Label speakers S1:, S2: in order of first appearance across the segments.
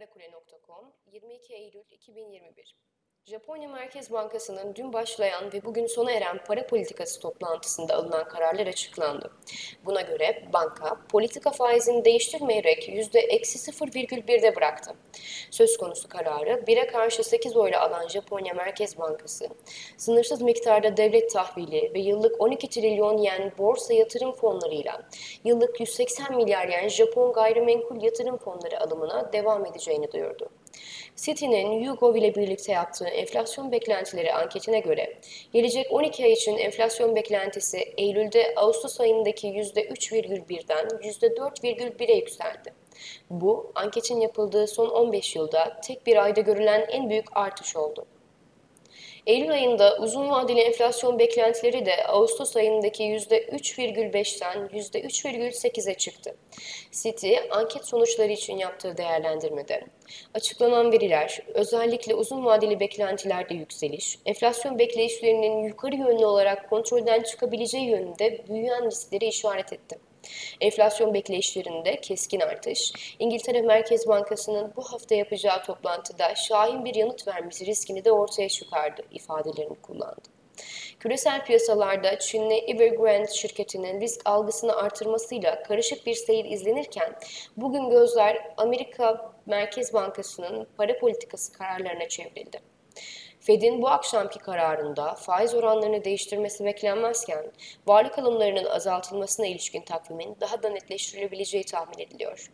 S1: Karakule.com 22 Eylül 2021 Japonya Merkez Bankası'nın dün başlayan ve bugün sona eren para politikası toplantısında alınan kararlar açıklandı. Buna göre banka politika faizini değiştirmeyerek %-0,1'de bıraktı. Söz konusu kararı 1'e karşı 8 oyla alan Japonya Merkez Bankası, sınırsız miktarda devlet tahvili ve yıllık 12 trilyon yen borsa yatırım fonlarıyla yıllık 180 milyar yen Japon gayrimenkul yatırım fonları alımına devam edeceğini duyurdu. City'nin YouGov ile birlikte yaptığı enflasyon beklentileri anketine göre gelecek 12 ay için enflasyon beklentisi Eylül'de Ağustos ayındaki %3,1'den %4,1'e yükseldi. Bu, anketin yapıldığı son 15 yılda tek bir ayda görülen en büyük artış oldu. Eylül ayında uzun vadeli enflasyon beklentileri de Ağustos ayındaki %3,5'ten %3,8'e çıktı. Citi, anket sonuçları için yaptığı değerlendirmede, açıklanan veriler, özellikle uzun vadeli beklentilerde yükseliş, enflasyon bekleyişlerinin yukarı yönlü olarak kontrolden çıkabileceği yönünde büyüyen riskleri işaret etti. Enflasyon bekleyişlerinde keskin artış, İngiltere Merkez Bankası'nın bu hafta yapacağı toplantıda şahin bir yanıt vermesi riskini de ortaya çıkardı ifadelerini kullandı. Küresel piyasalarda Çinli Evergrande şirketinin risk algısını artırmasıyla karışık bir seyir izlenirken bugün gözler Amerika Merkez Bankası'nın para politikası kararlarına çevrildi. Fed'in bu akşamki kararında faiz oranlarını değiştirmesi beklenmezken varlık alımlarının azaltılmasına ilişkin takvimin daha da netleştirilebileceği tahmin ediliyor.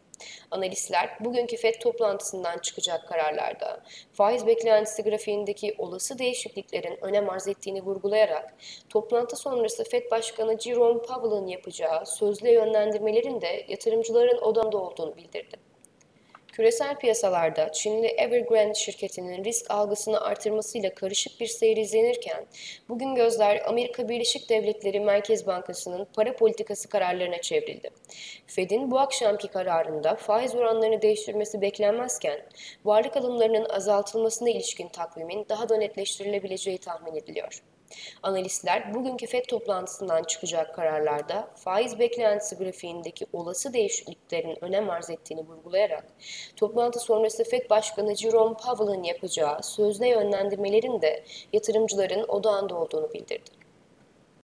S1: Analistler bugünkü FED toplantısından çıkacak kararlarda faiz beklentisi grafiğindeki olası değişikliklerin önem arz ettiğini vurgulayarak toplantı sonrası FED Başkanı Jerome Powell'ın yapacağı sözlü yönlendirmelerin de yatırımcıların odamda olduğunu bildirdi. Küresel piyasalarda Çinli Evergrande şirketinin risk algısını artırmasıyla karışık bir seyir izlenirken, bugün gözler Amerika Birleşik Devletleri Merkez Bankası'nın para politikası kararlarına çevrildi. Fed'in bu akşamki kararında faiz oranlarını değiştirmesi beklenmezken, varlık alımlarının azaltılmasına ilişkin takvimin daha da netleştirilebileceği tahmin ediliyor. Analistler bugünkü FED toplantısından çıkacak kararlarda faiz beklentisi grafiğindeki olası değişikliklerin önem arz ettiğini vurgulayarak toplantı sonrası FED Başkanı Jerome Powell'ın yapacağı sözde yönlendirmelerin de yatırımcıların odağında olduğunu bildirdi.